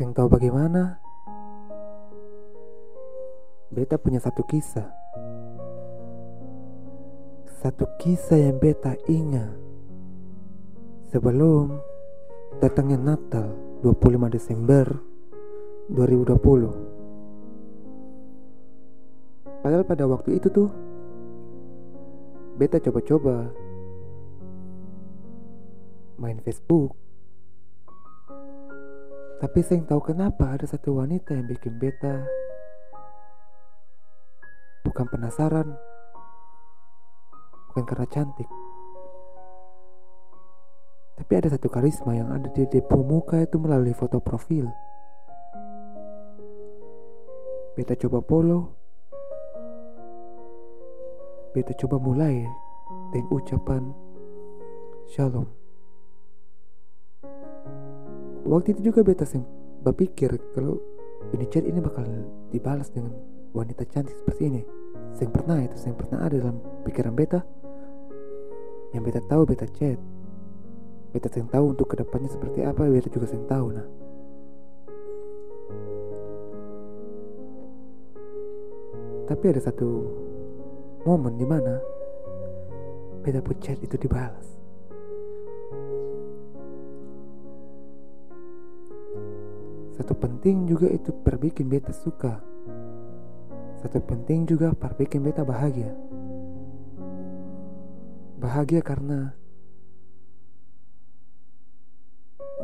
Yang tahu bagaimana? Beta punya satu kisah. Satu kisah yang beta ingat sebelum datangnya Natal 25 Desember 2020. Padahal pada waktu itu tuh beta coba-coba main Facebook tapi saya tahu kenapa ada satu wanita yang bikin beta bukan penasaran, bukan karena cantik. Tapi ada satu karisma yang ada di depo muka itu melalui foto profil. Beta coba follow. Beta coba mulai dengan ucapan Shalom waktu itu juga beta berpikir kalau ini chat ini bakal dibalas dengan wanita cantik seperti ini. Yang pernah itu yang pernah ada dalam pikiran beta. Yang beta tahu beta chat. Beta yang tahu untuk ke depannya seperti apa beta juga yang tahu nah. Tapi ada satu momen di mana beta pun chat itu dibalas Satu penting juga itu perbikin beta suka. Satu penting juga perbikin beta bahagia. Bahagia karena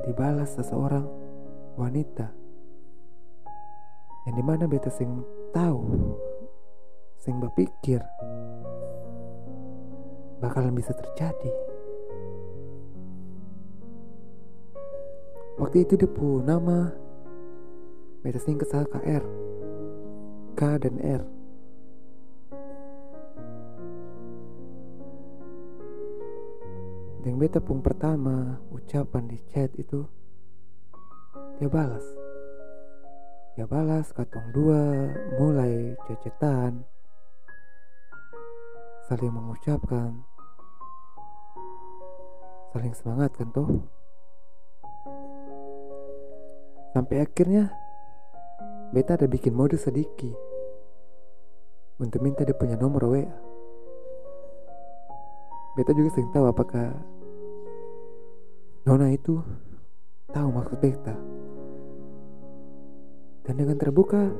dibalas seseorang wanita yang di mana beta sing tahu sing berpikir bakalan bisa terjadi waktu itu dia nama Beta singkat saja KR K dan R. Yang beta pun pertama ucapan di chat itu Dia balas. Dia balas katong dua mulai cecetan. Saling mengucapkan. Saling semangat kan toh Sampai akhirnya Beta ada bikin mode sedikit untuk minta dia punya nomor WA. Beta juga sering tahu apakah Nona itu tahu maksud beta. Dan dengan terbuka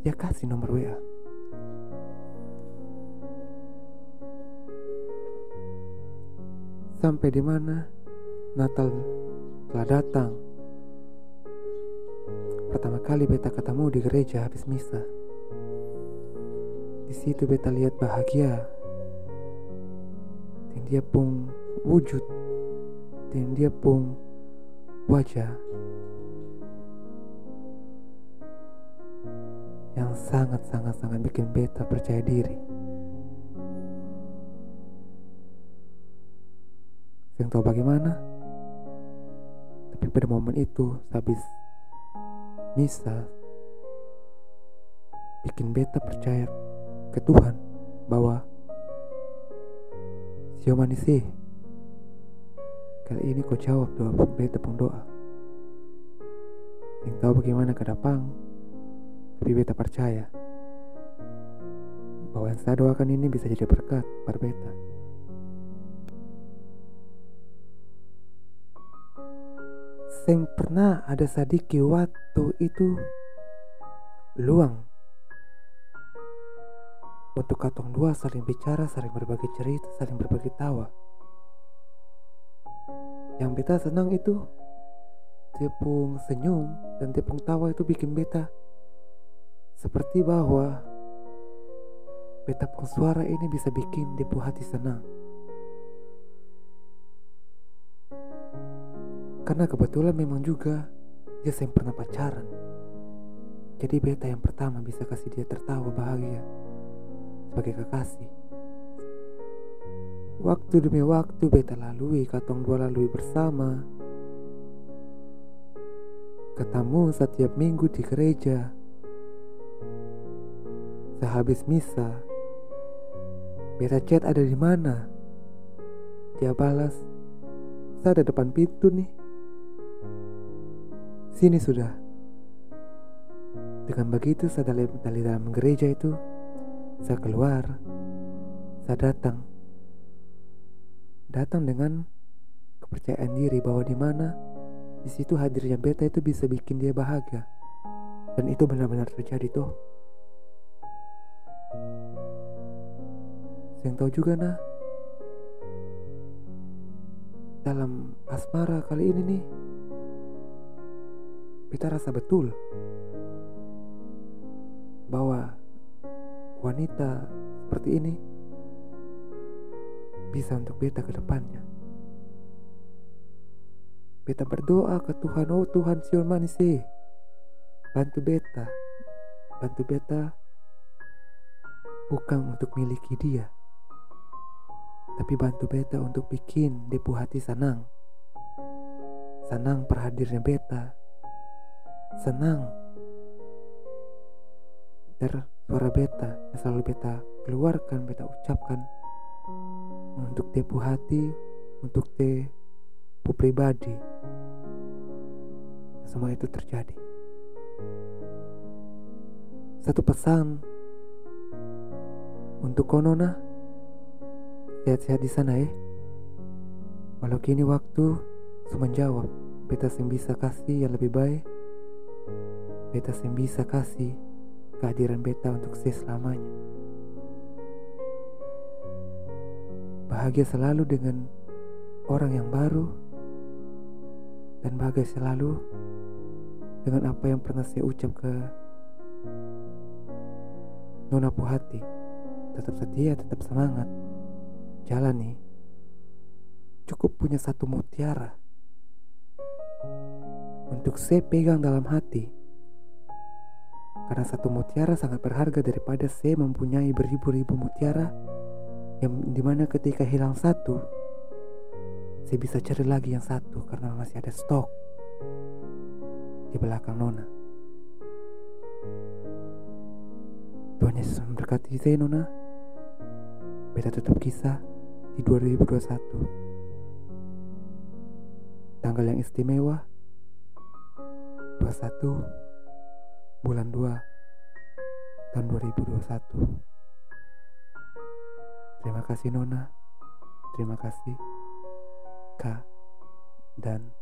dia kasih nomor WA. Sampai di mana Natal telah datang Pertama kali beta ketemu di gereja habis misa. Di situ beta lihat bahagia. Dan dia pun wujud. Dan dia pun wajah. Yang sangat-sangat-sangat bikin beta percaya diri. Yang tahu bagaimana? Tapi pada momen itu, habis bisa. Bikin beta percaya ke Tuhan bahwa Sio sih. Kali ini kau jawab doa beta pun doa. Yang tahu bagaimana ke depan tapi beta percaya bahwa yang saya doakan ini bisa jadi berkat pada beta Sing pernah ada sadiki waktu itu luang untuk katong dua saling bicara, saling berbagi cerita, saling berbagi tawa. Yang beta senang itu pun senyum dan pun tawa itu bikin beta seperti bahwa beta pun suara ini bisa bikin dia pun hati senang. Karena kebetulan memang juga dia yang pernah pacaran. Jadi beta yang pertama bisa kasih dia tertawa bahagia sebagai kekasih. Waktu demi waktu beta lalui, katong dua lalui bersama. Ketemu setiap minggu di gereja. Sehabis misa, beta chat ada di mana? Dia balas, saya ada depan pintu nih. Sini sudah. Dengan begitu saya dari, dari dalam gereja itu, saya keluar, saya datang. Datang dengan kepercayaan diri bahwa di mana di situ hadirnya beta itu bisa bikin dia bahagia. Dan itu benar-benar terjadi tuh. Yang tahu juga nah dalam asmara kali ini nih kita rasa betul bahwa wanita seperti ini bisa untuk beta ke depannya. Beta berdoa ke Tuhan, oh Tuhan Sion manis bantu beta, bantu beta bukan untuk miliki dia, tapi bantu beta untuk bikin depu hati senang. Senang perhadirnya beta, senang ter suara beta yang selalu beta keluarkan, beta ucapkan untuk depu hati, untuk depu pribadi. Semua itu terjadi. Satu pesan untuk konona sehat-sehat di sana ya. Walau kini waktu cuma jawab, beta yang bisa kasih yang lebih baik. Beta yang bisa kasih kehadiran beta untuk saya selamanya. Bahagia selalu dengan orang yang baru dan bahagia selalu dengan apa yang pernah saya ucap ke Nona Puhati tetap setia, tetap semangat. Jalan nih. Cukup punya satu mutiara untuk saya pegang dalam hati. Karena satu mutiara sangat berharga daripada saya mempunyai beribu-ribu mutiara yang di mana ketika hilang satu, saya bisa cari lagi yang satu karena masih ada stok di belakang Nona. Tuhan Yesus memberkati saya Nona Beta tutup kisah di 2021 Tanggal yang istimewa 21 bulan 2 tahun 2021 Terima kasih Nona Terima kasih K dan